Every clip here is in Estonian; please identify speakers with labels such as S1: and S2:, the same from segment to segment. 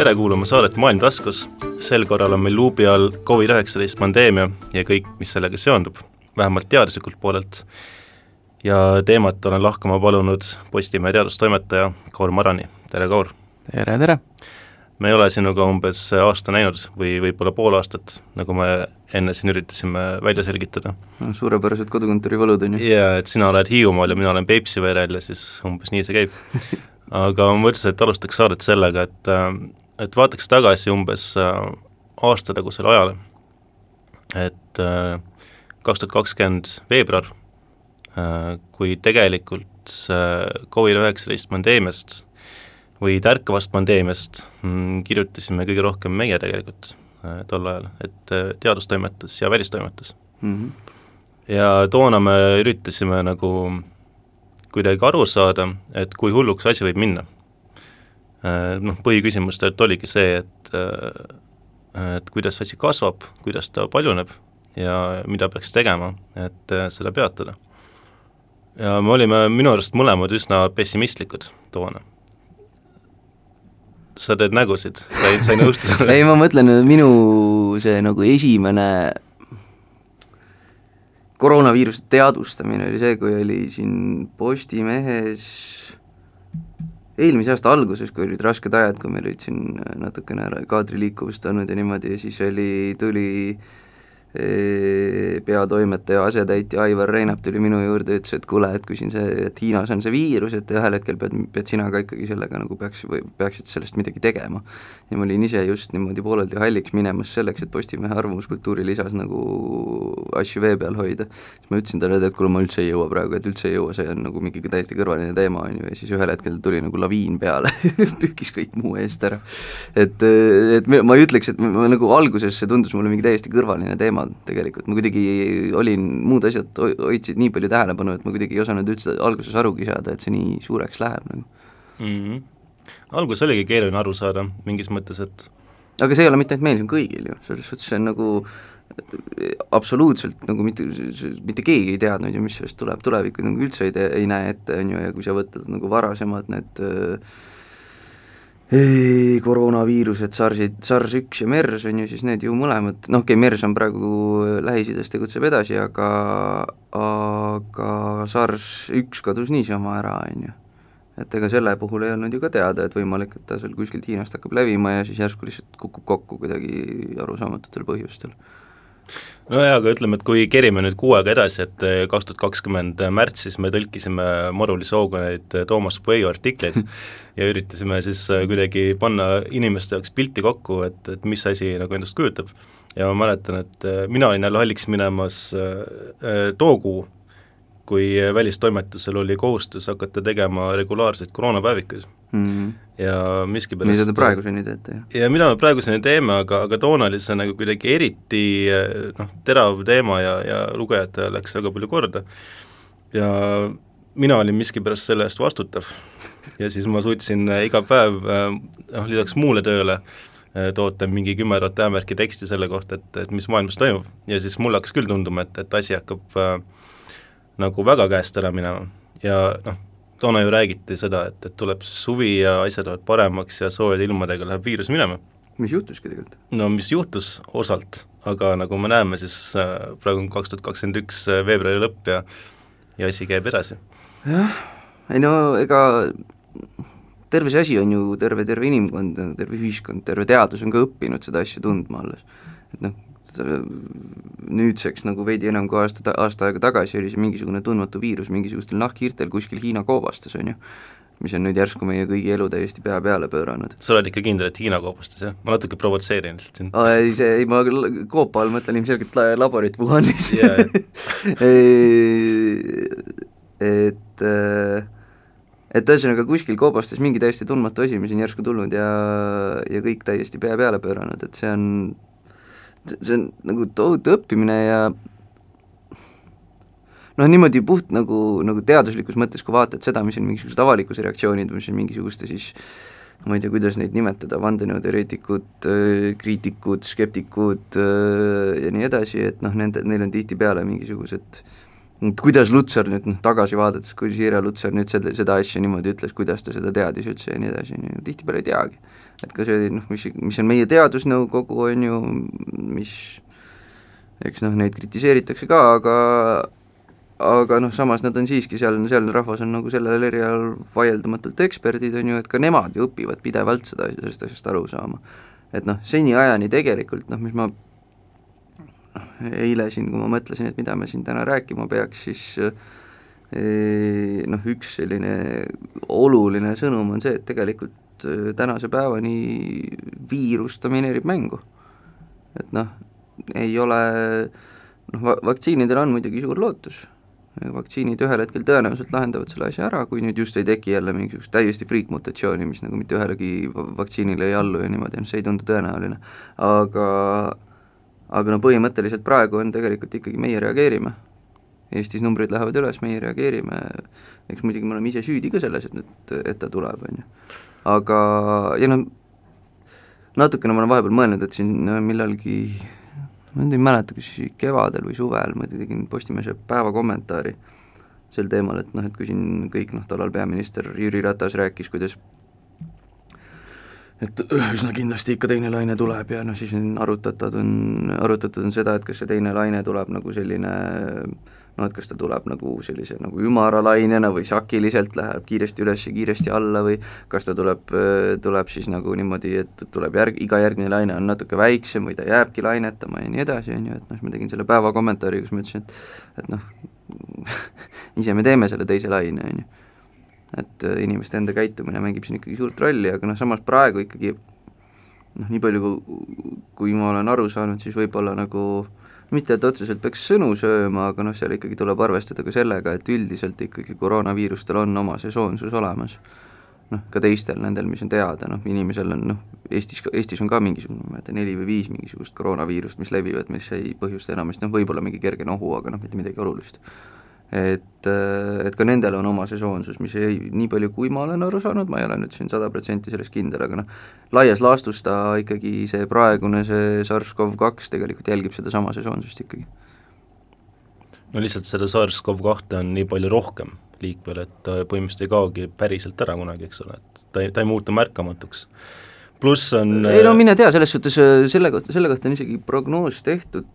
S1: tere kuulama saadet Maailm taskus. sel korral on meil luubi all Covid-19 pandeemia ja kõik, mis sellega seondub, vähemalt teaduslikult poolelt. ja teemat olen lahkama palunud Postimehe teadustoimetaja Kaur Marani, tere Kaur!
S2: tere, tere!
S1: me ei ole sinuga umbes aasta näinud või võib-olla pool aastat, nagu me enne siin üritasime välja selgitada.
S2: suurepärased kodukontori valud, on ju.
S1: jaa, et sina oled Hiiumaal ja mina olen Peipsi verel ja siis umbes nii see käib aga ma mõtlesin, et alustaks saadet sellega, et, et vaataks tagasi umbes äh, aasta tagusele ajale. et äh, kaks tuhat kakskümmend veebruar, äh, kui tegelikult Covid-19 pandeemiast või tärkavast pandeemiast mm, kirjutasime kõige rohkem meie tegelikult tol ajal, et teadustoimetus ja välistoimetus mm. -hmm. ja toona me üritasime nagu kuidagi aru saada, et kui hulluks asi võib minna. Äh, noh, põhiküsimus tegelikult oligi see, et äh, et kuidas asi kasvab, kuidas ta paljuneb ja mida peaks tegema, et äh, seda peatada. ja me olime minu arust mõlemad üsna pessimistlikud toona. sa teed nägusid, sa ei, sa ei nõustu sellega?
S2: ei, ma mõtlen, minu see nagu esimene koroonaviiruse teadvustamine oli see, kui oli siin Postimehes eelmise aasta alguses, kui olid rasked ajad, kui meil olid siin natukene kaadriliikuvust olnud ja niimoodi siis oli, tuli äh, peatoimetaja asetäitja Aivar Reinap tuli minu juurde ütles, et kuule, et kui siin see, et Hiinas on see viirus, et ühel hetkel pead, pead sina ka ikkagi sellega nagu peaks või peaksid sellest midagi tegema. ja ma olin ise just niimoodi pooleldi halliks minemas selleks, et Postimehe Arvamuskultuuri lisas nagu asju vee peal hoida. siis ma ütlesin talle, et kuule, ma üldse ei jõua praegu, et üldse ei jõua, see on nagu mingi täiesti kõrvaline teema, on ju, ja siis ühel hetkel tuli nagu laviin peale pühkis kõik muu eest ära. et, et ma ei ütleks, et ma nagu alguses see tundus mulle mingi täiesti kõrvaline teema, teemad tegelikult, ma kuidagi olin, muud asjad hoidsid nii palju tähelepanu, et ma kuidagi ei osanud üldse alguses arugi saada, et see nii suureks läheb nagu
S1: mm. -hmm. alguses oligi keeruline aru saada mingis mõttes, et
S2: aga see ei ole mitte ainult meil, see on kõigil ju, selles suhtes see on nagu absoluutselt nagu mitte, mitte keegi ei teadnud ju, mis sellest tuleb, tulevikku nagu üldse ei tee, ei näe ette, on ju, ja kui sa võtad nagu varasemad need äh, koroonaviirused, SARS-id, SARS-1 ja MERS on ju siis need ju mõlemad, noh okei okay,, MERS on praegu Lähis-Idas, tegutseb edasi, aga aga SARS-1 kadus niisama ära, on ju. et ega selle puhul ei olnud ju ka teada, et võimalik, et ta seal kuskilt Hiinast hakkab levima ja siis järsku lihtsalt kukub kokku kuidagi arusaamatutel põhjustel
S1: nojah, aga ütleme, et kui kerime nüüd kuu aega edasi, et eh, kaks tuhat kakskümmend märtsis me tõlkisime marulise hooga neid eh, Toomas Pueyo artikleid ja üritasime siis eh, kuidagi panna inimeste jaoks pilti kokku, et, et mis asi nagu endast kujutab. ja ma mäletan, et mina olin jälle halliks minemas too kuu, kui välistoimetusel oli kohustus hakata tegema regulaarseid koroonapäevikuid mm. -hmm. Ja miskipärast
S2: mida te praeguseni teete,
S1: ja mida me praeguseni teeme, aga, aga toona oli see nagu kuidagi eriti noh, terav teema ja, ja lugejatele läks väga palju korda. Ja mina olin miskipärast selle eest vastutav. Ja siis ma suutsin iga päev noh, lisaks muule tööle toota mingi kümme tuhat tähemärki teksti selle kohta, et, et mis maailmas toimub. Ja siis mulle hakkas küll tunduma, et, et asi hakkab äh, nagu väga käest ära minema. Ja noh, toona ju räägiti seda, et, et tuleb suvi ja asjad lähevad paremaks ja soojade ilmadega läheb viirus minema.
S2: mis juhtuski tegelikult?
S1: no mis juhtus osalt, aga nagu me näeme, siis äh, praegu on kaks tuhat kakskümmend üks äh, veebruari lõpp ja ja asi käib edasi.
S2: jah, ei no ega terve see asi on ju terve, terve inimkond, terve ühiskond, terve teadus on ka õppinud seda asja tundma alles. et noh, nüüdseks nagu veidi enam kui aasta, aasta aega tagasi oli see mingisugune tundmatu viirus mingisugustel nahkhiirtel kuskil Hiina koobastes, on ju mis on nüüd järsku meie kõigi elu täiesti pea peale pööranud.
S1: sa oled ikka kindel, et Hiina koobastes, jah? ma natuke provotseerin lihtsalt sind.
S2: ei, see, ei ma koopa all mõtlen ilmselgelt laborit Wuhanis
S1: yeah.
S2: et äh, et ühesõnaga kuskil koobastes mingi täiesti tundmatu asi, mis on järsku tulnud ja, ja kõik täiesti pea peale pööranud, et see on see on nagu tohutu õppimine ja noh, niimoodi puht nagu, nagu teaduslikus mõttes, kui vaatad seda, mis on mingisugused avalikkuse reaktsioonid, mis on mingisuguste siis ma ei tea, kuidas neid nimetada, vandenõuteoreetikud, kriitikud, skeptikud ja nii edasi, et noh, nende, neil on tihtipeale mingisugused kuidas Lutsar nüüd noh, tagasi vaadates, kuidas Irja Lutsar nüüd seda, seda asja niimoodi ütles, kuidas ta seda teadis üldse ja nii edasi, on ju, tihtipeale ei teagi. et ka see noh, mis, mis on meie teadusnõukogu, on ju, mis eks noh, neid kritiseeritakse ka, aga aga noh, samas nad on siiski seal, sealne rahvas on nagu sellel erialal vaieldamatult eksperdid, on ju, et ka nemad ju õpivad pidevalt seda, sellest asjast aru saama. et noh, seniajani tegelikult noh, mis ma eile siin, kui ma mõtlesin, et mida me siin täna rääkima peaks, siis eh, noh, üks selline oluline sõnum on see, et tegelikult eh, tänase päevani viirus domineerib mängu. et noh, ei ole, noh, vaktsiinidel on muidugi suur lootus, vaktsiinid ühel hetkel tõenäoliselt lahendavad selle asja ära, kui nüüd just ei teki jälle mingisugust täiesti friikmutatsiooni, mis nagu mitte ühelegi vaktsiinile ei allu ja niimoodi, noh see ei tundu tõenäoline. aga aga no põhimõtteliselt praegu on tegelikult ikkagi meie reageerime. Eestis numbrid lähevad üles, meie reageerime, eks muidugi me oleme ise süüdi ka selles, et nüüd, et ta tuleb, on ju. aga, ja noh, natukene ma olen vahepeal mõelnud, et siin millalgi, ma nüüd ei mäleta, kas kevadel või suvel ma tegin Postimehe päevakommentaari sel teemal, et noh, et kui siin kõik noh, tollal peaminister Jüri Ratas rääkis, kuidas et üsna kindlasti ikka teine laine tuleb ja noh, siis on arutatud, on, arutatud on seda, et kas see teine laine tuleb nagu selline noh, et kas ta tuleb nagu sellise nagu ümara lainena või sakiliselt läheb kiiresti üles ja kiiresti alla või kas ta tuleb, tuleb siis nagu niimoodi, et tuleb järg, iga järgmine laine on natuke väiksem või ta jääbki lainetama ja nii edasi, on ju, et noh, siis ma tegin selle päeva kommentaari, kus ma ütlesin, et et noh ise me teeme selle teise laine, on ju et äh, inimeste enda käitumine mängib siin ikkagi suurt rolli, aga noh, samas praegu ikkagi noh, nii palju kui, ma olen aru saanud, siis võib-olla nagu mitte, et otseselt peaks sõnu sööma, aga noh, seal ikkagi tuleb arvestada ka sellega, et üldiselt ikkagi koroonaviirustel on oma sesoonsus olemas. noh, ka teistel, nendel, mis on teada, noh, inimesel on noh, Eestis, Eestis on ka mingisugune, ma ei mäleta, neli või viis mingisugust koroonaviirust, mis levivad, mis ei põhjusta enamasti, noh, võib-olla mingi kerge nohu, aga noh, mitte midagi olulist et, äh, et ka nendel on oma sesoonsus, mis ei, nii palju kui ma olen aru saanud, ma ei ole nüüd siin sada protsenti selles kindel, aga noh, laias laastus ta ikkagi, see praegune, see SARS-CoV-2 tegelikult jälgib sedasama sesoonsust ikkagi.
S1: no lihtsalt seda SARS-CoV-2 on nii palju rohkem liikvel, et ta põhimõtteliselt ei kaogi päriselt ära kunagi, eks ole, et ta ei, ta ei muutu märkamatuks pluss on
S2: ei no mine tea, selles suhtes selle kohta, selle kohta on isegi prognoos tehtud,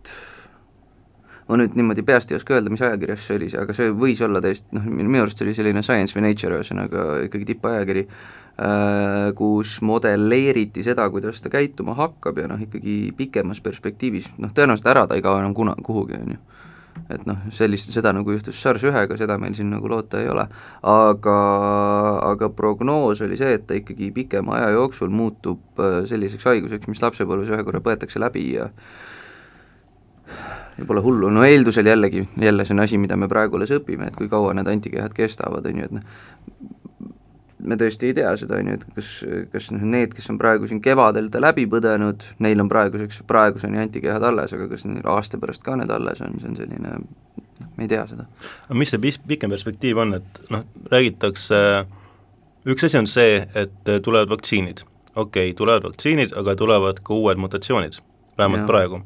S2: ma nüüd niimoodi peast ei oska öelda, mis ajakirjas see oli, aga see võis olla täiesti noh, minu arust see oli selline Science või Nature, ühesõnaga ikkagi tippajakiri äh,, kus modelleeriti seda, kuidas ta käituma hakkab ja noh, ikkagi pikemas perspektiivis, noh tõenäoliselt ära ta ei kao enam kuna, kuhugi, on ju. et noh, sellist, seda nagu juhtus SARS-ühega, seda meil siin nagu loota ei ole, aga, aga prognoos oli see, et ta ikkagi pikema aja jooksul muutub äh, selliseks haiguseks, mis lapsepõlves ühe korra põetakse läbi ja ja pole hullu, no eeldusel jällegi, jälle see on asi, mida me praegu alles õpime, et kui kaua need antikehad kestavad, on ju, et noh, me tõesti ei tea seda, on ju, et kas, kas noh, need, kes on praegu siin kevadel ta läbi põdenud, neil on praeguseks, praeguseni antikehad alles, aga kas neil aasta pärast ka need alles on, see on selline noh, me ei tea seda.
S1: aga mis see pis-, pikem perspektiiv on, et noh, räägitakse, üks asi on see, et tulevad vaktsiinid, okei okay,, tulevad vaktsiinid, aga tulevad ka uued mutatsioonid, vähemalt ja. praegu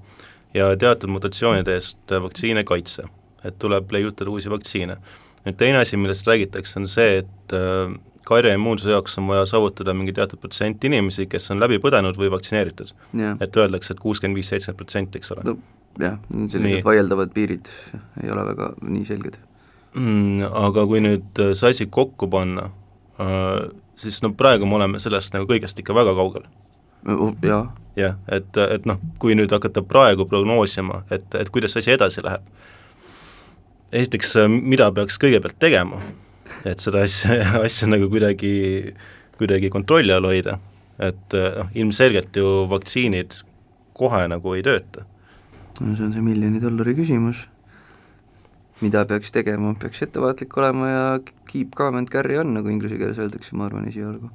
S1: ja teatud mutatsioonide eest vaktsiine kaitse, et tuleb leiutada uusi vaktsiine. nüüd teine asi, millest räägitakse, on see, et äh, karja immuunsuse jaoks on vaja saavutada mingi teatud protsent inimesi, kes on läbi põdenud või vaktsineeritud. et öeldakse, et kuuskümmend viis, seitsekümmend protsenti, eks ole
S2: no,. jah, sellised vaieldavad piirid ei ole väga nii selged
S1: mm,. Aga kui nüüd äh, see asi kokku panna, äh, siis no praegu me oleme sellest nagu kõigest ikka väga kaugel
S2: jah.
S1: Jah, et, et noh, kui nüüd hakata praegu prognoosima, et, et kuidas asi edasi läheb, esiteks, mida peaks kõigepealt tegema, et seda asja, asja nagu kuidagi, kuidagi kontrolli all hoida, et noh, ilmselgelt ju vaktsiinid kohe nagu ei tööta.
S2: no see on see miljoni dollari küsimus, mida peaks tegema, peaks ettevaatlik olema ja keep calm and carry on, nagu inglise keeles öeldakse, ma arvan, esialgu.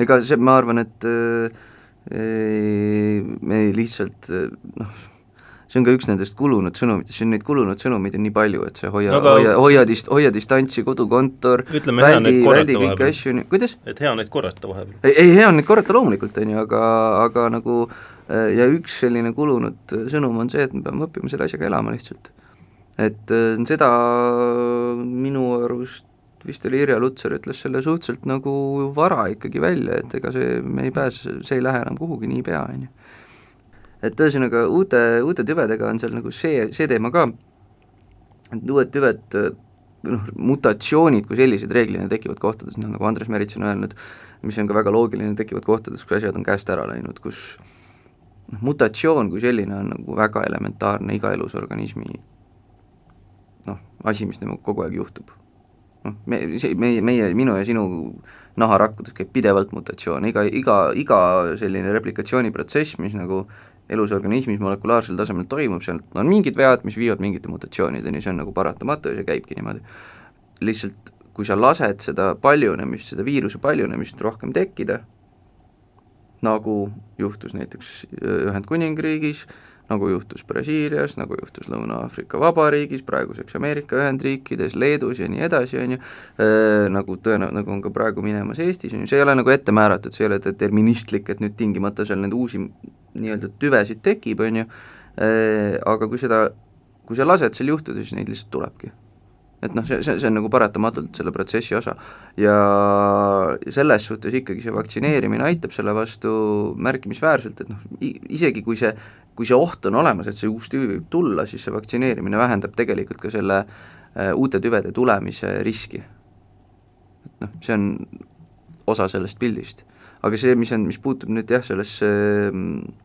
S2: ega see, ma arvan, et äh, me lihtsalt noh, see on ka üks nendest kulunud sõnumitest, siin neid kulunud sõnumeid on nii palju, et see hoia no,, hoia, hoia dist-, hoia distantsi, kodukontor, väldi, väldi kõiki asju, kuidas?
S1: et hea on neid korrata vahepeal.
S2: ei, ei hea on neid korrata loomulikult, on ju, aga, aga nagu ja üks selline kulunud sõnum on see, et me peame õppima selle asjaga elama lihtsalt. et äh, seda minu arust vist oli Irja Lutsar, ütles selle suhteliselt nagu vara ikkagi välja, et ega see, me ei pääse, see ei lähe enam kuhugi niipea, on ju. et ühesõnaga, uute, uute tüvedega on seal nagu see, see teema ka, et uued tüved noh, mutatsioonid kui sellised reeglina tekivad kohtades, noh nagu Andres Merits on öelnud, mis on ka väga loogiline, tekivad kohtades, kus asjad on käest ära läinud, kus noh, mutatsioon kui selline on nagu väga elementaarne iga elusorganismi noh, asi, mis temaga kogu aeg juhtub. Noh, me, see, meie, meie, minu ja sinu naharakkudes käib pidevalt mutatsioon, iga, iga, iga selline replikatsiooniprotsess, mis nagu elus organismis molekulaarsel tasemel toimub, seal on mingid vead, mis viivad mingite mutatsioonideni, see on nagu paratamatu ja see käibki niimoodi. lihtsalt kui sa lased seda paljunemist, seda viiruse paljunemist rohkem tekkida, nagu juhtus näiteks Ühendkuningriigis, nagu juhtus Brasiilias, nagu juhtus Lõuna-Aafrika Vabariigis, praeguseks Ameerika Ühendriikides, Leedus ja nii edasi, on ju, nagu tõenäoliselt, nagu on ka praegu minemas Eestis, on ju, see ei ole nagu ette määratud, see ei ole deterministlik, et nüüd tingimata seal neid uusi nii-öelda tüvesid tekib, on ju, aga kui seda, kui sa lased seal juhtuda, siis neid lihtsalt tulebki et noh, see, see, see on nagu paratamatult selle protsessi osa. ja selles suhtes ikkagi see vaktsineerimine aitab selle vastu märkimisväärselt, et noh, isegi kui see kui see oht on olemas, et see uus tüvi võib tulla, siis see vaktsineerimine vähendab tegelikult ka selle äh, uute tüvede tulemise riski. et noh, see on osa sellest pildist. aga see, mis on, mis puutub nüüd jah, sellesse mm,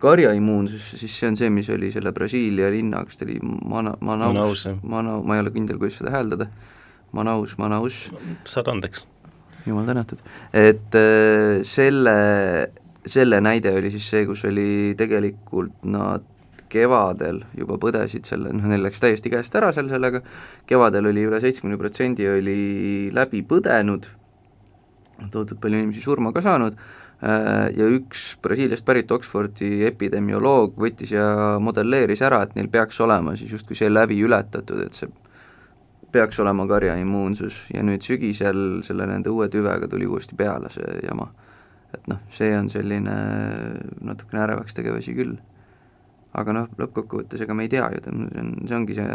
S2: karjaimmuunsus, siis see on see, mis oli selle Brasiilia linna, kas ta oli Mana-, Manaus, Mana-, ma ei ole kindel, kuidas seda hääldada, Manaus, Manaus.
S1: saad andeks.
S2: jumal tänatud. et äh, selle selle näide oli siis see, kus oli tegelikult nad kevadel juba põdesid selle, noh neil läks täiesti käest ära seal sellega, kevadel oli üle seitsmekümne protsendi oli läbi põdenud, tohutult palju inimesi surma ka saanud, ja üks Brasiiliast pärit Oxfordi epidemioloog võttis ja modelleeris ära, et neil peaks olema siis justkui see lävi ületatud, et see peaks olema karjaimmuunsus ja nüüd sügisel selle nende uue tüvega tuli uuesti peale see jama et noh, see on selline natukene ärevaks tegev asi küll. aga noh, lõppkokkuvõttes ega me ei tea ju, see on, see ongi see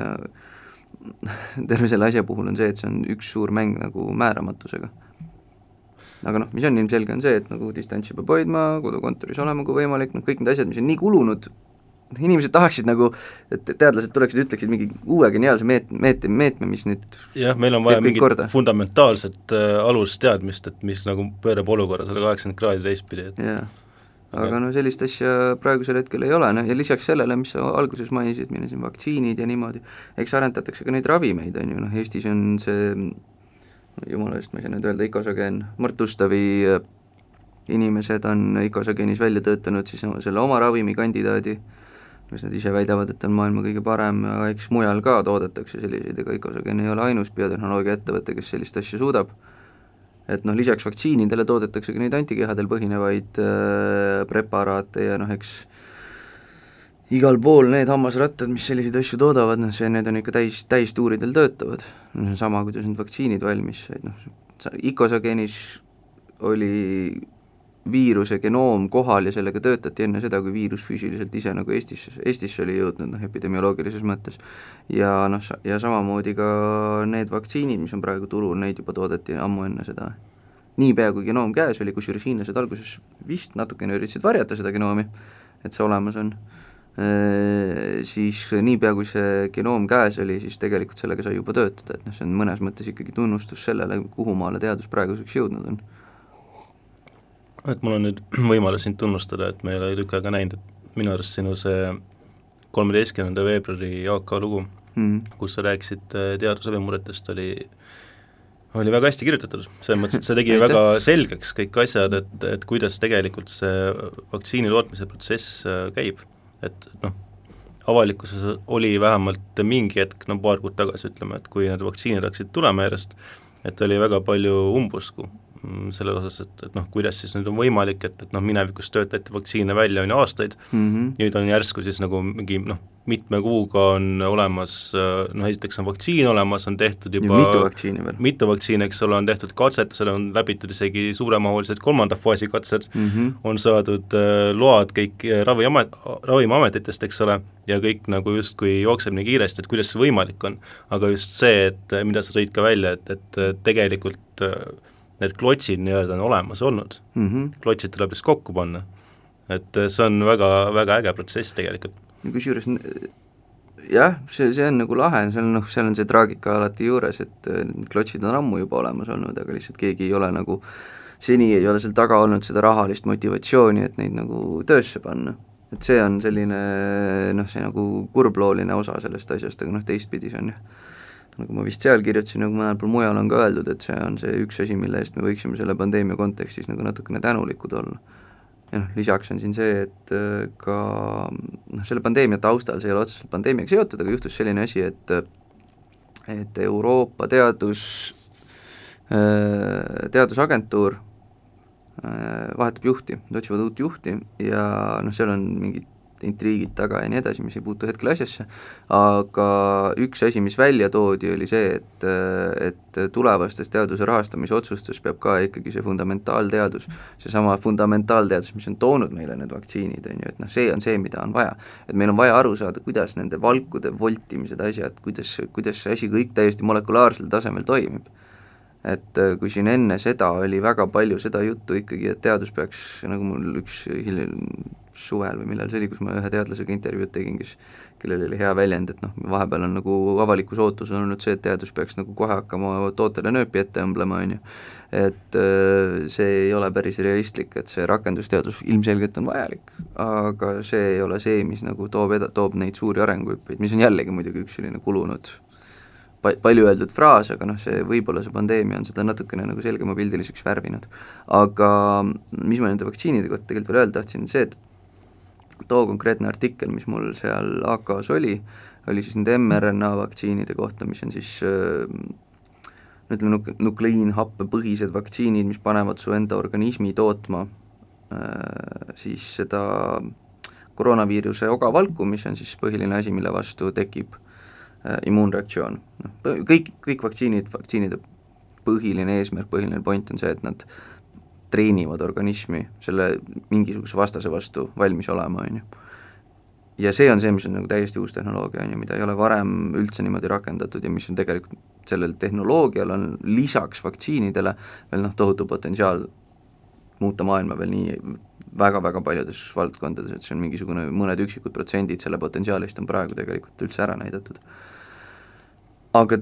S2: terve selle asja puhul on see, et see on üks suur mäng nagu määramatusega. Aga noh, mis on ilmselge, on see, et nagu distantsi peab hoidma, kodukontoris olema, kui võimalik, noh kõik need asjad, mis on nii kulunud inimesed tahaksid nagu, et teadlased tuleksid, ütleksid mingi uue geniaalse meet-, meet-, meetme, mis nüüd
S1: jah, meil on vaja mingit korda. fundamentaalset äh, alusteadmist, et mis nagu pöörab olukorra sada kaheksakümmend kraadi teistpidi, et
S2: jah, aga no sellist asja praegusel hetkel ei ole, noh ja lisaks sellele, mis sa alguses mainisid, meil on siin vaktsiinid ja niimoodi, eks arendatakse ka neid ravimeid, on ju, noh Eestis on see jumala eest, ma ei saa nüüd öelda, ikosageen, Mart Ustavi äh, inimesed on ikosageenis välja töötanud siis selle oma ravimikandidaadi, mis nad ise väidavad, et on maailma kõige parem, aga eks mujal ka toodetakse selliseid, ega Icosagen ei ole ainus biotehnoloogiaettevõte, kes sellist asja suudab, et noh, lisaks vaktsiinidele toodetakse ka neid antikehadel põhinevaid äh, preparaate ja noh, eks igal pool need hammasrattad, mis selliseid asju toodavad, noh see, need on ikka täis, täistuuridel töötavad. no see on sama, kuidas need vaktsiinid valmis said, noh, Icosagenis oli viiruse genoom kohal ja sellega töötati enne seda, kui viirus füüsiliselt ise nagu Eestisse, Eestisse oli jõudnud, noh epidemioloogilises mõttes. ja noh, ja samamoodi ka need vaktsiinid, mis on praegu turul, neid juba toodeti ammu enne seda. niipea, kui genoom käes oli, kusjuures hiinlased alguses vist natukene üritasid varjata seda genoomi, et see olemas on, siis niipea, kui see genoom käes oli, siis tegelikult sellega sai juba töötada, et noh, see on mõnes mõttes ikkagi tunnustus sellele, kuhu maale teadus praeguseks jõudnud on.
S1: Et mul on nüüd võimalus sind tunnustada, et me ei ole tükk aega näinud, et minu arust sinu see kolmeteistkümnenda veebruari Jaak A lugu mm., kus sa rääkisid äh, teadusravimurretest, oli oli väga hästi kirjutatud, selles mõttes, et see tegi väga selgeks kõik asjad, et, et kuidas tegelikult see vaktsiini tootmise protsess äh, käib, et noh, avalikkuses oli vähemalt mingi hetk, no paar kuud tagasi ütleme, et kui need vaktsiinid hakkasid tulema järjest, et oli väga palju umbusku mm, selle osas, et, et noh, kuidas siis nüüd on võimalik, et, et noh, minevikus töötati vaktsiine välja, on ju, aastaid
S2: mm, -hmm.
S1: nüüd on järsku siis nagu mingi noh, mitme kuuga on olemas, noh esiteks on vaktsiin olemas, on tehtud juba
S2: mitu vaktsiini veel.
S1: mitu vaktsiini, eks ole, on tehtud katsetused, on läbitud isegi suuremahulised kolmanda faasi katsed
S2: mm, -hmm.
S1: on saadud äh, load kõik äh, raviamet, ravimiametitest, eks ole, ja kõik nagu justkui jookseb nii kiiresti, et kuidas see võimalik on. aga just see, et äh, mida sa tõid ka välja, et, et äh, tegelikult äh, need klotsid nii-öelda on olemas olnud
S2: mm. -hmm.
S1: klotsid tuleb lihtsalt kokku panna. et äh, see on väga, väga äge protsess tegelikult
S2: kusjuures jah, see, see on nagu lahe, on noh, seal on see traagika alati juures, et äh, need klotsid on ammu juba olemas olnud, aga lihtsalt keegi ei ole nagu, seni ei ole seal taga olnud seda rahalist motivatsiooni, et neid nagu töösse panna. et see on selline noh, see nagu kurblooline osa sellest asjast, aga noh, teistpidi see on jah, nagu ma vist seal kirjutasin, nagu mõnel pool mujal on ka öeldud, et see on see üks asi, mille eest me võiksime selle pandeemia kontekstis nagu natukene tänulikud olla. Ja noh, lisaks on siin see, et äh, ka noh, selle pandeemia taustal, see ei ole otseselt pandeemiaga seotud, aga juhtus selline asi, et et Euroopa teadus, äh, teadusagentuur äh, vahetab juhti, nad otsivad uut juhti ja noh, seal on mingid intriigid taga ja nii edasi, mis ei puutu hetkel asjasse, aga üks asi, mis välja toodi, oli see, et, et tulevastes teaduse rahastamisotsustes peab ka ikkagi see fundamentaalteadus, seesama fundamentaalteadus, mis on toonud meile need vaktsiinid, on ju, et noh, see on see, mida on vaja. et meil on vaja aru saada, kuidas nende valkude voltimised, asjad, kuidas, kuidas see asi kõik täiesti molekulaarsel tasemel toimib et kui siin enne seda oli väga palju seda juttu ikkagi, et teadus peaks, nagu mul üks hiljem suvel või millal see oli, kus ma ühe teadlasega intervjuud tegin, kes, kellel oli hea väljend, et noh, vahepeal on nagu avalikus ootus on olnud see, et teadus peaks nagu kohe hakkama tootele nööpi ette õmblema, on ju. et äh, see ei ole päris realistlik, et see rakendusteadus ilmselgelt on vajalik, aga see ei ole see, mis nagu toob eda-, toob neid suuri arenguhüppeid, mis on jällegi muidugi üks selline kulunud pa-, palju öeldud fraas, aga noh, see võib-olla see pandeemia on seda natukene nagu selgemapildiliseks värvinud. aga mis ma nende vaktsiinide kohta tegelikult veel öelda tahtsin, on see, et too konkreetne artikkel, mis mul seal AK-s oli, oli siis nende mRNA vaktsiinide kohta, mis on siis äh, ütleme, nuk-, nukleiinhappepõhised vaktsiinid, mis panevad su enda organismi tootma siis seda koroonaviiruse ogavalku, mis on siis põhiline asi, mille vastu tekib immuunreaktsioon. noh, kõik, kõik vaktsiinid, vaktsiinide põhiline eesmärk, põhiline point on see, et nad äh, treenivad organismi selle mingisuguse vastase vastu valmis olema, on ju. ja see on see, mis on nagu täiesti uus tehnoloogia, on ju, mida ei ole varem üldse niimoodi rakendatud ja mis on tegelikult, sellel tehnoloogial on lisaks vaktsiinidele veel noh, tohutu potentsiaal muuta maailma veel nii väga-väga paljudes valdkondades, et see on mingisugune mõned üksikud protsendid selle potentsiaalist on praegu tegelikult üldse ära näidatud. Aga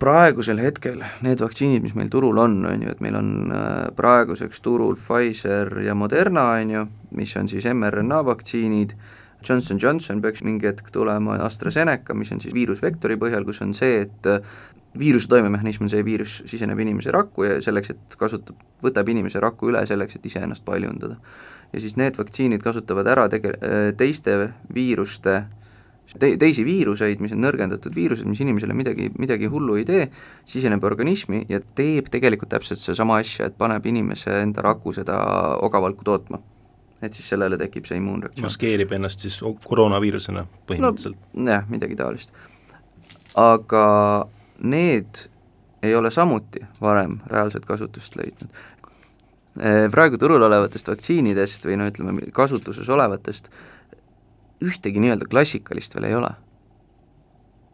S2: praegusel hetkel need vaktsiinid, mis meil turul on, on ju, et meil on äh, praeguseks turul Pfizer ja Moderna, on ju, mis on siis mRNA vaktsiinid, Johnson Johnson peaks mingi hetk tulema, AstraZeneca, mis on siis viirusvektori põhjal, kus on see, et äh, viiruse toimemehhanism on see, viirus siseneb inimese rakku ja selleks, et kasutab, võtab inimese raku üle selleks, et iseennast paljundada. ja siis need vaktsiinid kasutavad ära tege-, äh, teiste viiruste te-, teisi viiruseid, mis on nõrgendatud viirused, mis inimesele midagi, midagi hullu ei tee, siseneb organismi ja teeb tegelikult täpselt sedasama asja, et paneb inimese enda raku seda ogavalku tootma. et siis sellele tekib see immuunreaktsioon.
S1: maskeerib ennast siis koroonaviirusena põhimõtteliselt
S2: no,? jah, midagi taolist. aga need ei ole samuti varem reaalset kasutust leidnud. praegu turul olevatest vaktsiinidest või noh, ütleme kasutuses olevatest ühtegi nii-öelda klassikalist veel ei ole.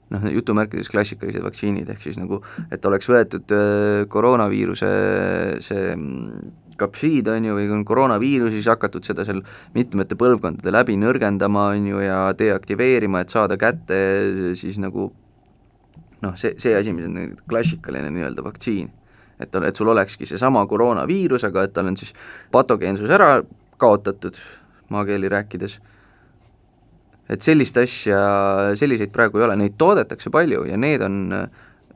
S2: noh, jutumärkides klassikalised vaktsiinid, ehk siis nagu, et oleks võetud äh, koroonaviiruse see mm, kapsiid, on ju, või on koroonaviirus, siis hakatud seda seal mitmete põlvkondade läbi nõrgendama, on ju, ja deaktiveerima, et saada kätte siis nagu noh, see, see asi, mis on klassikaline nii-öelda vaktsiin. et, et sul olekski seesama koroonaviirus, aga et tal on siis patogeensus ära kaotatud, maakeeli rääkides et sellist asja, selliseid praegu ei ole, neid toodetakse palju ja need on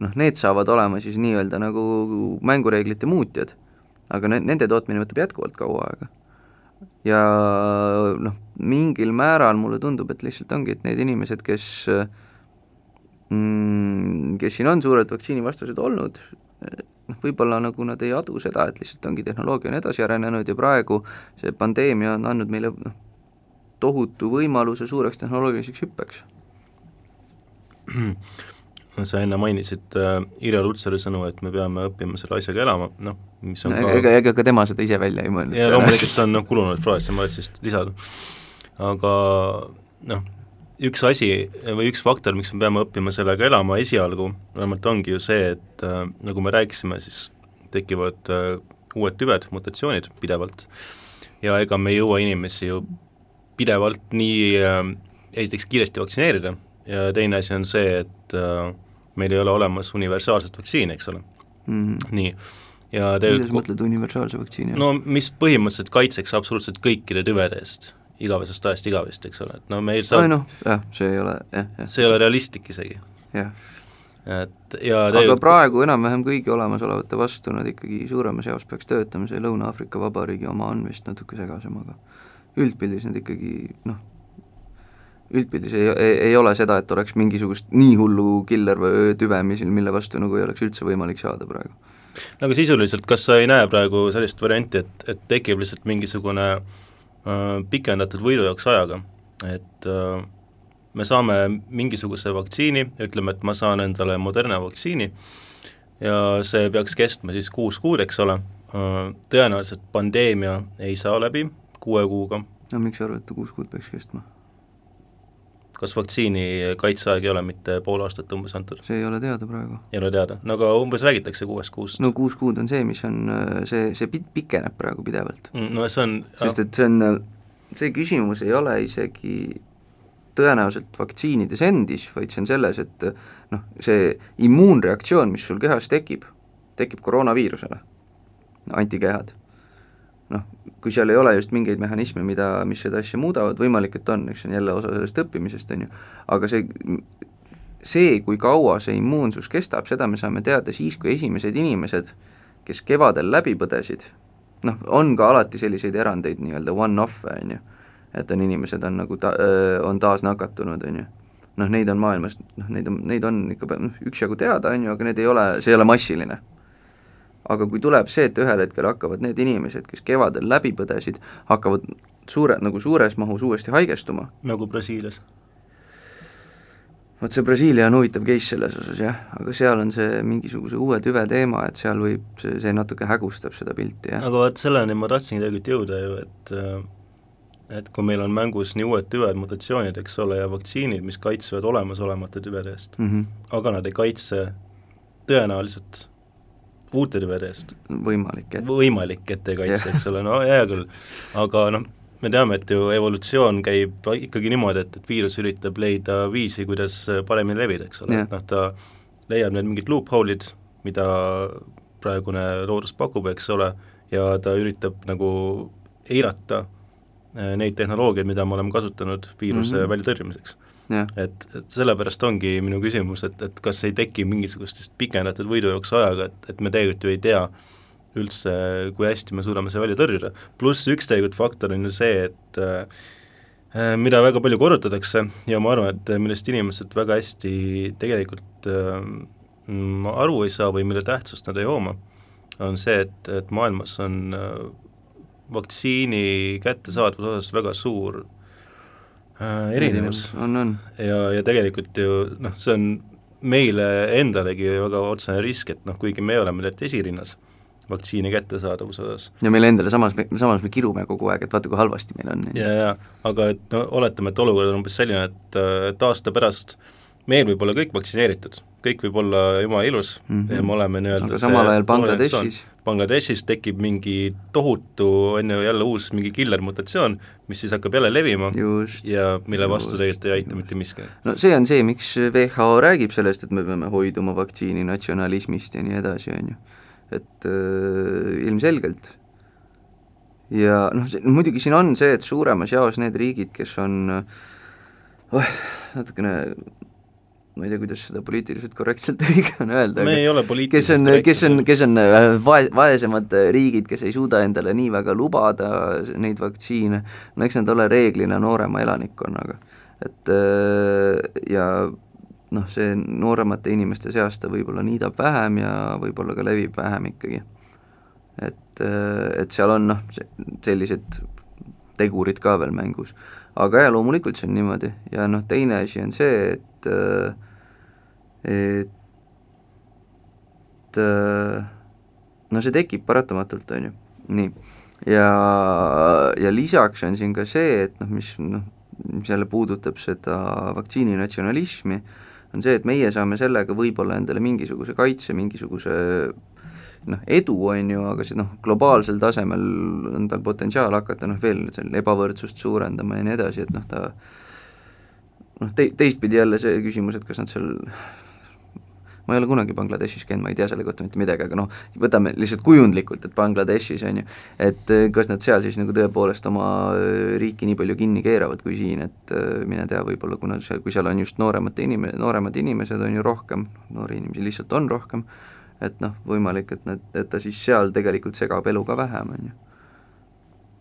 S2: noh, need saavad olema siis nii-öelda nagu mängureeglite muutjad. aga ne-, nende tootmine võtab jätkuvalt kaua aega. ja noh, mingil määral mulle tundub, et lihtsalt ongi, et need inimesed, kes mm, kes siin on suurelt vaktsiinivastased olnud, noh, võib-olla nagu nad ei adu seda, et lihtsalt ongi tehnoloogia on edasi arenenud ja praegu see pandeemia on andnud meile noh, tohutu võimaluse suureks tehnoloogiliseks hüppeks.
S1: sa enne mainisid äh, Irja Lutsari sõnu, et me peame õppima selle asjaga elama, noh, mis on
S2: no,
S1: ka
S2: ega, ega ka tema seda ise välja ei mõelnud.
S1: ja loomulikult see on noh, kulunud fraas ja ma tahtsin just lisada. aga noh, üks asi või üks faktor, miks me peame õppima sellega elama esialgu, vähemalt ongi ju see, et äh, nagu me rääkisime, siis tekivad äh, uued tüved, mutatsioonid pidevalt ja ega me ei jõua inimesi ju pidevalt nii äh, esiteks kiiresti vaktsineerida ja teine asi on see, et äh, meil ei ole olemas universaalset vaktsiini, eks ole
S2: mm. -hmm.
S1: nii, ja
S2: kuidas
S1: tegelikult
S2: mõtled universaalse vaktsiini
S1: no mis põhimõtteliselt kaitseks absoluutselt kõikide tüvede eest, igavesest ajast igavest, eks ole, et no meil saab,
S2: noh, jah, see ei ole jah, jah,
S1: see ei ole realistlik isegi,
S2: jah.
S1: et ja
S2: aga
S1: tegelikult
S2: praegu enam-vähem kõigi olemasolevate vastu nad ikkagi suuremas jaos peaks töötama, see Lõuna-Aafrika Vabariigi oma on vist natuke segasem, aga üldpildis nad ikkagi noh, üldpildis ei, ei, ei ole seda, et oleks mingisugust nii hullu killer või tüve, mis, mille vastu nagu ei oleks üldse võimalik saada praegu.
S1: aga sisuliselt, kas sa ei näe praegu sellist varianti, et, et tekib lihtsalt mingisugune äh, pikendatud võidujooks ajaga, et äh, me saame mingisuguse vaktsiini, ütleme, et ma saan endale Moderna vaktsiini ja see peaks kestma siis kuus kuud, eks ole äh,, tõenäoliselt pandeemia ei saa läbi kuue kuuga,
S2: no miks sa arvad, et kuus kuud peaks kestma?
S1: kas vaktsiini kaitseaeg ei ole mitte pool aastat umbes antud?
S2: see ei ole teada praegu.
S1: ei ole teada, no aga umbes räägitakse kuuest kuust
S2: no kuus kuud on see, mis on, see, see pit-, pikeneb praegu pidevalt.
S1: Mm, no see on
S2: sest et see on, see küsimus ei ole isegi tõenäoliselt vaktsiinides endis, vaid see on selles, et noh, see immuunreaktsioon, mis sul kehas tekib, tekib koroonaviirusele, antikehad. Noh, kui seal ei ole just mingeid mehhanisme, mida, mis seda asja muudavad, võimalik, et on, eks see on jälle osa sellest õppimisest, on ju, aga see, see, kui kaua see immuunsus kestab, seda me saame teada siis, kui esimesed inimesed, kes kevadel läbi põdesid, noh, on ka alati selliseid erandeid, nii-öelda one-off'e, on ju, et on inimesed on nagu ta-, on taas nakatunud, on ju. noh, neid on maailmas, noh, neid on, neid on ikka noh, üksjagu teada, on ju, aga need ei ole, see ei ole massiline aga kui tuleb see, et ühel hetkel hakkavad need inimesed, kes kevadel läbi põdesid, hakkavad suure, nagu suures mahus uuesti haigestuma,
S1: nagu Brasiilias.
S2: vot see Brasiilia on huvitav case selles osas jah, aga seal on see mingisuguse uue tüve teema, et seal võib, see, see natuke hägustab seda pilti, jah.
S1: aga vot selleni ma tahtsingi tegelikult jõuda ju, et et kui meil on mängus nii uued tüved, mutatsioonid, eks ole, ja vaktsiinid, mis kaitsevad olemasolevate tüvede eest
S2: mm, -hmm.
S1: aga nad ei kaitse tõenäoliselt uute tüvede eest.
S2: võimalik, et
S1: võimalik, et ei kaitse, eks ole, no hea küll, aga noh, me teame, et ju evolutsioon käib ikkagi niimoodi, et, et viirus üritab leida viisi, kuidas paremini levida, eks ole, et noh, ta leiab need mingid loophole'id, mida praegune loodus pakub, eks ole, ja ta üritab nagu eirata eh, neid tehnoloogiaid, mida me oleme kasutanud viiruse mm -hmm. väljatõrjumiseks et, et sellepärast ongi minu küsimus, et, et kas ei teki mingisugustest pikendatud võidujooksu ajaga, et, et me tegelikult ju ei tea üldse, kui hästi me suudame selle välja tõrjuda. pluss üks tegelikult faktor on ju see, et äh, mida väga palju korrutatakse ja ma arvan, et millest inimesed väga hästi tegelikult äh, aru ei saa või mille tähtsust nad ei hooma, on see, et, et maailmas on äh, vaktsiini kättesaadavuse osas väga suur äh, erinevus.
S2: on, on.
S1: ja, ja tegelikult ju noh, see on meile endalegi väga otsene risk, et noh, kuigi me oleme tegelikult esirinnas vaktsiini kättesaadavuse osas.
S2: ja meile endale samas, samas me kirume kogu aeg, et vaata, kui halvasti meil on.
S1: ja, ja aga et no oletame, et olukord on umbes selline, et, et aasta pärast meil võib olla kõik vaktsineeritud, kõik võib olla jumala ilus mm -hmm. ja me oleme nii-öelda
S2: aga samal ajal Bangladeshis
S1: Bangladeshis tekib mingi tohutu, on ju jälle uus mingi killer mutatsioon, mis siis hakkab jälle levima
S2: just,
S1: ja mille vastu tegelikult ei aita
S2: just.
S1: mitte miski.
S2: no see on see, miks WHO räägib sellest, et me peame hoiduma vaktsiini natsionalismist ja nii edasi, on ju. et äh, ilmselgelt. ja noh, muidugi siin on see, et suuremas jaos need riigid, kes on oh, natukene ma ei tea, kuidas seda poliitiliselt korrektselt õige on öelda,
S1: me ei ole
S2: kes on, kes on, kes on äh, vae-, vaesemad riigid, kes ei suuda endale nii väga lubada neid vaktsiine, no eks nad ole reeglina noorema elanikkonnaga. et äh, ja noh, see nooremate inimeste seas ta võib-olla niidab vähem ja võib-olla ka levib vähem ikkagi. et, et seal on noh, sellised tegurid ka veel mängus. Aga jaa, loomulikult see on niimoodi ja noh, teine asi on see, et et no see tekib paratamatult, on ju, nii. ja, ja lisaks on siin ka see, et noh, mis noh, mis jälle puudutab seda vaktsiininatsionalismi, on see, et meie saame sellega võib-olla endale mingisuguse kaitse, mingisuguse noh, edu, on ju, aga see noh, globaalsel tasemel on tal potentsiaal hakata noh, veel seal ebavõrdsust suurendama ja nii edasi, et noh, ta noh, te-, teistpidi jälle see küsimus, et kas nad seal ma ei ole kunagi Bangladeshis käinud, ma ei tea selle kohta mitte midagi, aga noh, võtame lihtsalt kujundlikult, et Bangladeshis on ju, et eh, kas nad seal siis nagu tõepoolest oma eh, riiki nii palju kinni keeravad kui siin, et eh, mine tea, võib-olla kuna seal, kui seal on just nooremate inim-, nooremad inimesed on ju rohkem, noori inimesi lihtsalt on rohkem, et noh, võimalik, et nad, et ta siis seal tegelikult segab elu ka vähem, on ju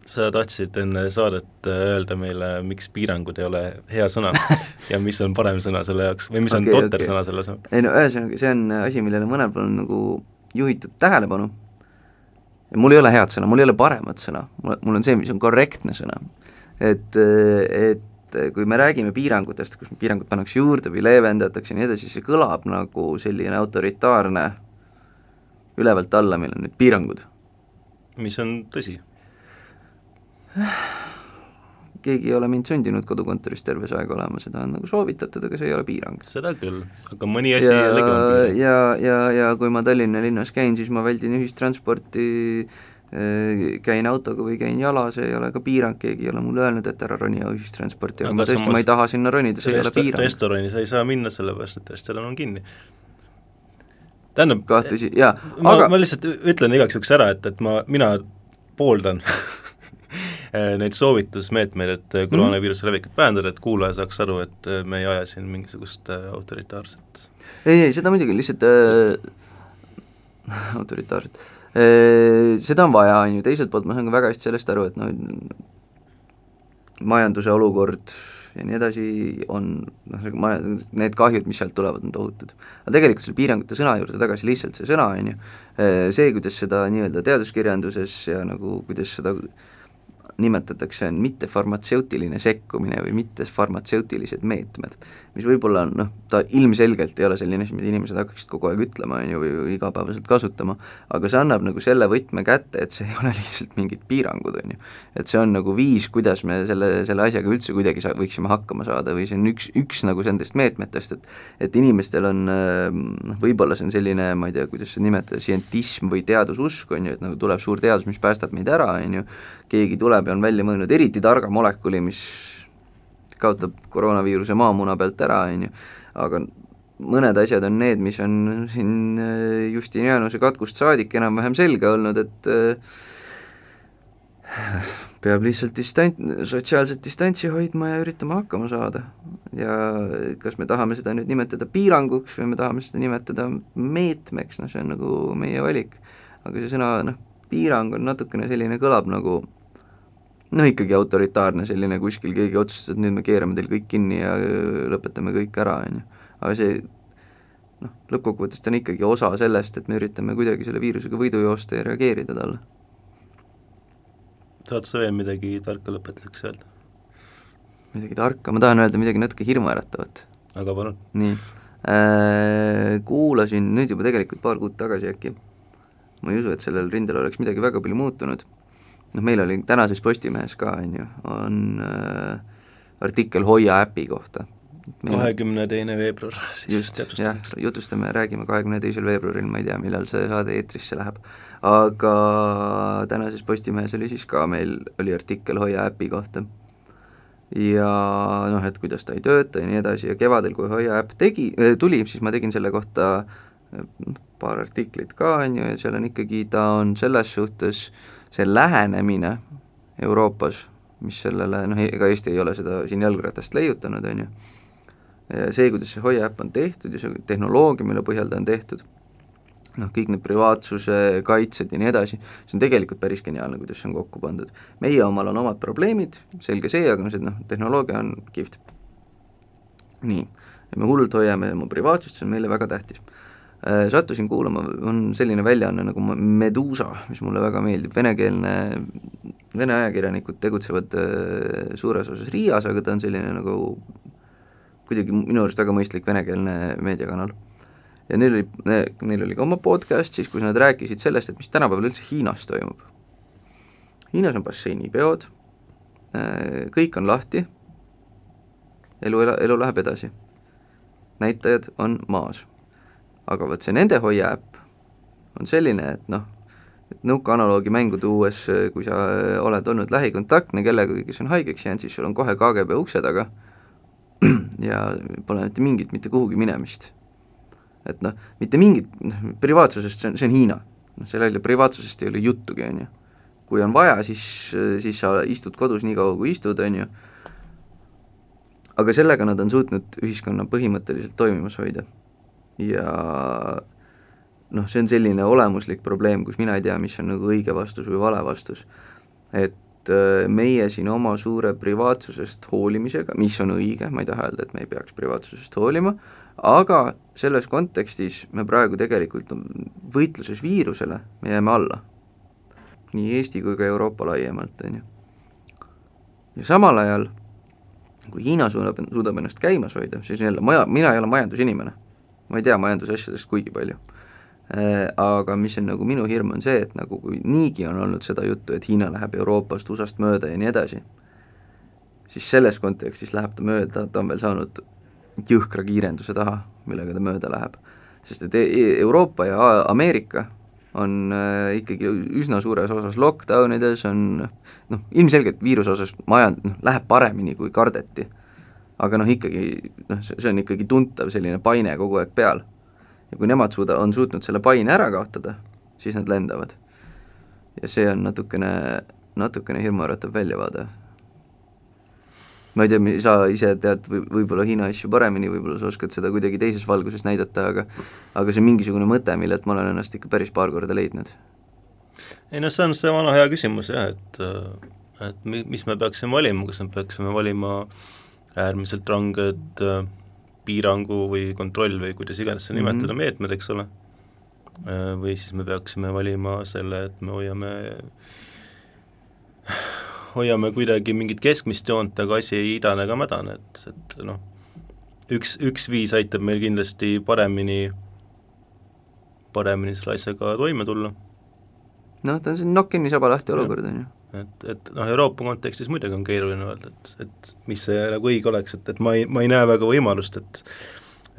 S1: sa tahtsid enne saadet äh, öelda meile, miks piirangud ei ole hea sõna ja mis on parem sõna selle jaoks või mis on okay, totter okay. sõna selle jaoks?
S2: ei no ühesõnaga, see on asi, millele mõnel pool on nagu juhitud tähelepanu ja mul ei ole head sõna, mul ei ole paremat sõna, mul, on see, mis on korrektne sõna. et, et kui me räägime piirangutest, kus piirangud pannakse juurde või leevendatakse ja nii edasi, see kõlab nagu selline autoritaarne ülevalt alla, meil on nüüd piirangud.
S1: mis on tõsi
S2: keegi ei ole mind sundinud kodukontoris terve see aeg olema, seda on nagu soovitatud, aga see ei ole piirang.
S1: seda küll, aga mõni asi jällegi on
S2: piirang. ja, ja, ja kui ma Tallinna linnas käin, siis ma väldin ühistransporti, äh, käin autoga või käin jala, see ei ole ka piirang, keegi ei ole mulle öelnud, et ära roni ühistransporti, aga ma tõesti, ma ei taha sinna ronida, see ei ole piirang.
S1: restorani sa ei saa minna, sellepärast et restoran on kinni tähendab
S2: kahtlusi, jaa,
S1: aga ma lihtsalt ütlen igaks juhuks ära, et, et ma, mina pooldan Äh, neid soovitusmeetmeid, et äh, koroonaviiruse levikut vähendada, et kuulaja saaks aru, et äh, me ei aja siin mingisugust autoritaarset
S2: ei, ei seda muidugi, lihtsalt äh, autoritaarset. Äh,, seda on vaja, on ju, teiselt poolt ma saan ka väga hästi sellest aru, et noh, majanduse olukord ja nii edasi on noh, see maja, need kahjud, mis sealt tulevad, on tohutud. aga tegelikult selle piirangute sõna juurde tagasi lihtsalt see sõna, on ju, see, kuidas seda nii-öelda teaduskirjanduses ja nagu kuidas seda nimetatakse, on mittefarmatseutiline sekkumine või mittefarmatseutilised meetmed, mis võib-olla on noh, ta ilmselgelt ei ole selline asi, mida inimesed hakkaksid kogu aeg ütlema, on ju, või, igapäevaselt kasutama, aga see annab nagu selle võtme kätte, et see ei ole lihtsalt mingid piirangud, on ju. et see on nagu viis, kuidas me selle, selle asjaga üldse kuidagi sa-, võiksime hakkama saada või see on üks, üks nagu nendest meetmetest, et et inimestel on noh, võib-olla see on selline, ma ei tea, kuidas seda nimetada, sientism või teadususk, on ju, et nagu tuleb suur teadus, mis päästab meid ära, on ju, keegi tuleb ja on välja mõelnud eriti targa molekuli, mis kaotab koroonaviiruse maamuna pealt ära, on ju, aga mõned asjad on need, mis on siin äh, Justinianuse katkust saadik enam-vähem selge olnud, et äh, peab lihtsalt distant-, sotsiaalset distantsi hoidma ja üritama hakkama saada. ja kas me tahame seda nüüd nimetada piiranguks või me tahame seda nimetada meetmeks, noh see on nagu meie valik. aga see sõna noh, piirang on natukene selline, kõlab nagu noh, ikkagi autoritaarne selline kuskil keegi otsustas, et nüüd me keerame teil kõik kinni ja lõpetame kõik ära, on ju. aga see noh, lõppkokkuvõttes ta on ikkagi osa sellest, et me üritame kuidagi selle viirusega võidu joosta ja reageerida talle.
S1: tahad sa veel midagi tarka lõpetuseks öelda?
S2: midagi tarka, ma tahan öelda midagi natuke hirmuäratavat.
S1: aga palun.
S2: nii äh,, kuulasin nüüd juba tegelikult paar kuud tagasi äkki, ma ei usu, et sellel rindel oleks midagi väga palju muutunud noh, meil oli tänases Postimehes ka, on ju, on äh, artikkel Hoia äpi kohta.
S1: kahekümne teine veebruar
S2: siis just, jah, jutustame, räägime kahekümne teisel veebruaril, ma ei tea, millal see saade eetrisse läheb. aga tänases Postimehes oli siis ka meil, oli artikkel Hoia äpi kohta. ja noh, et kuidas ta ei tööta ja nii edasi ja kevadel, kui Hoia äpp tegi, tuli, siis ma tegin selle kohta noh, paar artiklit ka, on ju, ja seal on ikkagi, ta on selles suhtes äh, see lähenemine Euroopas, mis sellele, noh, ega Eesti ei ole seda siin jalgratast leiutanud, on ju, see, kuidas see Hoia äpp on tehtud ja see tehnoloogia, mille põhjal ta on tehtud, noh, kõik need privaatsuse kaitsed ja nii edasi, see on tegelikult päris geniaalne, kuidas see on kokku pandud. meie omal on omad probleemid, selge see, aga noh, see noh, tehnoloogia on kihvt. nii, me hullult hoiame oma privaatsust, see on meile väga tähtis. Sattusin kuulama, on selline väljaanne nagu Medusa, mis mulle väga meeldib, venekeelne, vene ajakirjanikud tegutsevad suures osas Riias, aga ta on selline nagu kuidagi minu arust väga mõistlik venekeelne meediakanal. ja neil oli, neil oli ka oma podcast siis, kus nad rääkisid sellest, et mis tänapäeval üldse Hiinas toimub. Hiinas on basseinipeod, kõik on lahti, elu, elu läheb edasi. näitajad on maas. Aga vot see nende hoia äpp on selline, et noh, et nõukaanaloogi mängu tuues, kui sa oled olnud lähikontaktne kellegagi, kes on haigeks jäänud, siis sul on kohe KGB ukse taga ja pole mitte mingit mitte kuhugi minemist. et noh, mitte mingit, noh, privaatsusest, see on, see on Hiina. noh, jälle privaatsusest ei ole juttugi, on ju. kui on vaja, siis, siis sa istud kodus nii kaua, kui istud, on ju, aga sellega nad on suutnud ühiskonna põhimõtteliselt toimimas hoida. Ja noh, see on selline olemuslik probleem, kus mina ei tea, mis on nagu õige vastus või vale vastus. et äh, meie siin oma suure privaatsusest hoolimisega, mis on õige, ma ei taha öelda, et me ei peaks privaatsusest hoolima, aga selles kontekstis me praegu tegelikult võitluses viirusele, me jääme alla. nii Eesti kui ka Euroopa laiemalt, on ju. ja samal ajal, kui Hiina suudab, suudab ennast käimas hoida, siis jälle maja, mina ei ole majandusinimene. Ma ei tea majandusasjadest kuigi palju Äh, aga mis on nagu minu hirm, on see, et nagu kui niigi on olnud seda juttu, et Hiina läheb Euroopast, USA-st mööda ja nii edasi, siis selles kontekstis läheb ta mööda, ta on veel saanud jõhkra kiirenduse taha, millega ta mööda läheb. sest et e-, Euroopa ja Ameerika on äh, ikkagi üsna suures osas lockdown ides, on noh, ilmselgelt viiruse osas majand-, noh, läheb paremini, kui kardeti. Aga noh, ikkagi noh, see on ikkagi tuntav selline paine kogu aeg peal ja kui nemad suuda-, on suutnud selle paine ära kaotada, siis nad lendavad. ja see on natukene, natukene hirmuäratav väljavaade. ma ei tea, sa ise tead või võib-olla Hiina asju paremini, võib-olla sa oskad seda kuidagi teises valguses näidata, aga aga see on mingisugune mõte, millelt ma olen ennast ikka päris paar korda leidnud.
S1: ei noh, see on see vana hea küsimus jah, et et mi-, mis me peaksime valima, kas me peaksime valima äärmiselt ranged äh, piirangu või kontroll või kuidas iganes seda nimetada mm, -hmm. meetmed, eks ole, äh, või siis me peaksime valima selle, et me hoiame hoiame kuidagi mingit keskmist joont, aga asi ei idane ega mädane, et, et noh, üks, üks viis aitab meil kindlasti paremini, paremini selle asjaga toime tulla.
S2: noh, ta on selline nokk kinni, saba lahti olukord, on ju
S1: et, et noh, Euroopa kontekstis muidugi on keeruline öelda, et, et mis see nagu õige oleks, et, et ma ei, ma ei näe väga võimalust, et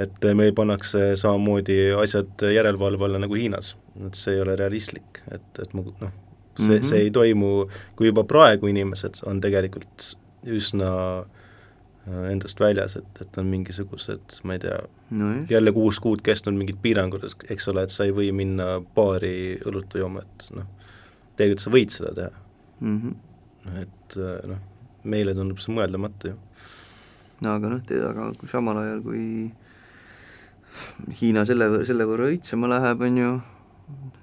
S1: et meil pannakse samamoodi asjad järelevalve alla nagu Hiinas, et see ei ole realistlik, et, et ma noh, see mm, -hmm. see ei toimu, kui juba praegu inimesed on tegelikult üsna äh, endast väljas, et, et on mingisugused, ma ei tea no, jälle kuus kuud kestnud mingid piirangud, eks ole, et sa ei või minna baari õlut jooma, et noh, tegelikult sa võid seda teha
S2: mm. -hmm.
S1: et äh, noh, meile tundub see mõeldamatu ju.
S2: no aga noh, aga kui samal ajal, kui Hiina selle, selle võrra õitsema läheb, on ju,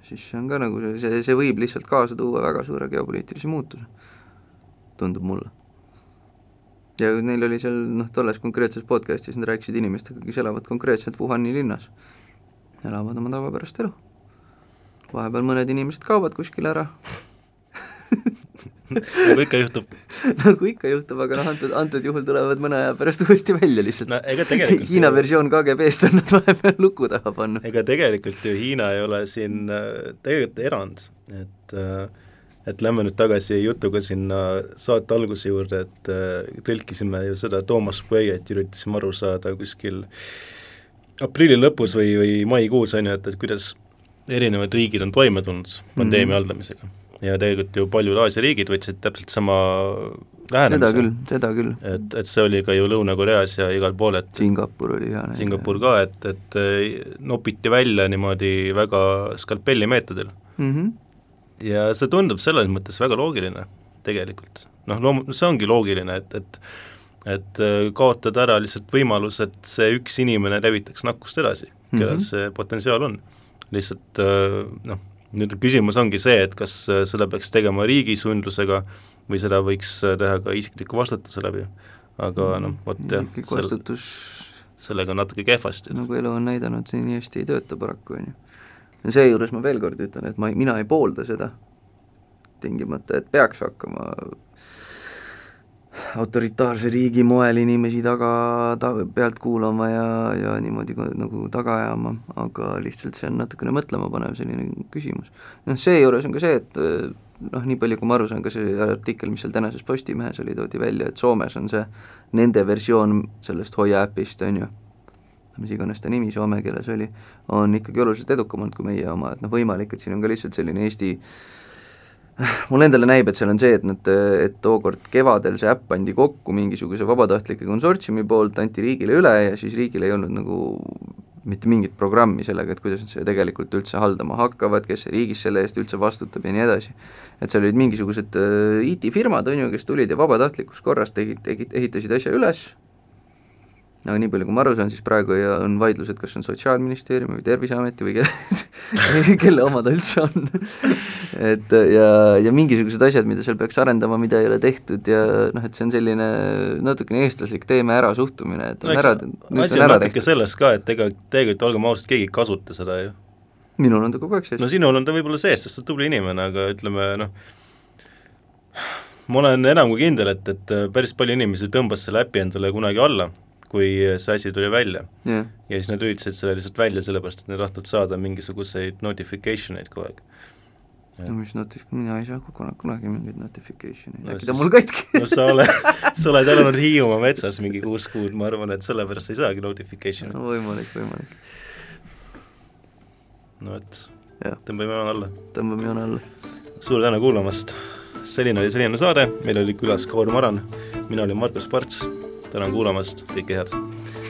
S2: siis see on ka nagu see, see, see võib lihtsalt kaasa tuua väga suure geopoliitilise muutuse, tundub mulle. ja neil oli seal noh, tolles konkreetses podcastis nad rääkisid inimestega, kes elavad konkreetselt Wuhani linnas, elavad oma tavapärast elu. vahepeal mõned inimesed kaovad kuskile ära
S1: nagu ikka juhtub
S2: nagu ikka juhtub, aga noh, antud, antud juhul tulevad mõne aja pärast uuesti välja lihtsalt
S1: no
S2: Hiina versioon KGB-st on nad vahepeal luku taha pannud.
S1: ega tegelikult ju Hiina ei ole siin äh, tegelikult erand, et äh, et lähme nüüd tagasi jutuga sinna saate alguse juurde, et äh, tõlkisime ju seda Toomas Pueiet, üritasime aru saada kuskil aprilli lõpus või, või maikuus, on ju, et, et kuidas erinevad riigid on toime tulnud pandeemia mm -hmm. haldamisega ja tegelikult ju paljud Aasia riigid võtsid täpselt sama lähenemise.
S2: seda küll, seda küll.
S1: et, et see oli ka ju Lõuna-Koreas ja igal pool, et
S2: Singapur oli hea
S1: näide. Singapur ka, et, et nopiti välja niimoodi väga skalpelli meetodil
S2: mm. -hmm.
S1: ja see tundub selles mõttes väga loogiline tegelikult. noh, loom-, see ongi loogiline, et, et et kaotada ära lihtsalt võimalus, et see üks inimene levitaks nakkust edasi, kellel mm -hmm. see potentsiaal on. lihtsalt noh, nüüd küsimus ongi see, et kas äh, seda peaks tegema riigi sundlusega või seda võiks äh, teha ka isikliku vastutuse läbi, aga noh, vot jah.
S2: vastutus
S1: sellega on natuke kehvasti.
S2: nagu elu on näidanud, see nii hästi ei tööta paraku, on ju. seejuures ma veel kord ütlen, et ma, mina ei poolda seda tingimata, et peaks hakkama autoritaarse riigi moel inimesi taga, ta-, pealt kuulama ja, ja niimoodi nagu taga ajama, aga lihtsalt see on natukene mõtlemapanev selline küsimus. noh, seejuures on ka see, et noh, nii palju kui ma aru saan, ka see artikkel, mis seal tänases Postimehes oli, toodi välja, et Soomes on see nende versioon sellest Hoia äpist, on ju, mis iganes ta nimi soome keeles oli, on ikkagi oluliselt edukam olnud kui meie oma, et noh, võimalik, et siin on ka lihtsalt selline Eesti äh, mulle endale näib, et seal on see, et nad, et tookord kevadel see äpp pandi kokku mingisuguse vabatahtlike konsortsiumi poolt, anti riigile üle ja siis riigil ei olnud nagu mitte mingit programmi sellega, et kuidas nad seda tegelikult üldse haldama hakkavad, kes riigis selle eest üldse vastutab ja nii edasi. et seal olid mingisugused äh, IT-firmad, on ju, kes tulid ja vabatahtlikus korras tegid, tegid, ehitasid asja üles, aga nii palju, kui ma aru saan, siis praegu on vaidlused, kas on Sotsiaalministeeriumi või Terviseameti või kelle, kelle oma ta üldse on et ja, ja mingisugused asjad, mida seal peaks arendama, mida ei ole tehtud ja noh, et see on selline natukene eestlaslik teeme ära suhtumine, et on no, ära,
S1: nüüd on ära tehtud. selles ka, et ega tegelikult olgem ausad, keegi ei kasuta seda ju.
S2: minul on ta kogu aeg sees.
S1: no sinul on ta võib-olla sees, sest sa oled tubli inimene, aga ütleme noh, ma olen enam kui kindel, et, et päris palju inimesi tõmbas selle äpi endale kunagi alla kui see asi tuli välja
S2: yeah..
S1: ja siis nad lülitasid selle lihtsalt välja, sellepärast et nad ei tahtnud saada mingisuguseid notification eid kogu aeg.
S2: No mis notif-, mina ei saa kunagi, mingeid notification eid no,, äkki ta mul katki
S1: no sa oled, sa oled elanud Hiiumaa metsas mingi kuus kuud, ma arvan, et sellepärast ei saagi notification'it
S2: no,. võimalik, võimalik.
S1: no et, tõmbame joone alla.
S2: tõmbame joone alla.
S1: suur tänu kuulamast, selline oli selline saade, meil oli külas Kaur Maran, mina olin Margus Parts tänan kuulamast, kõike head!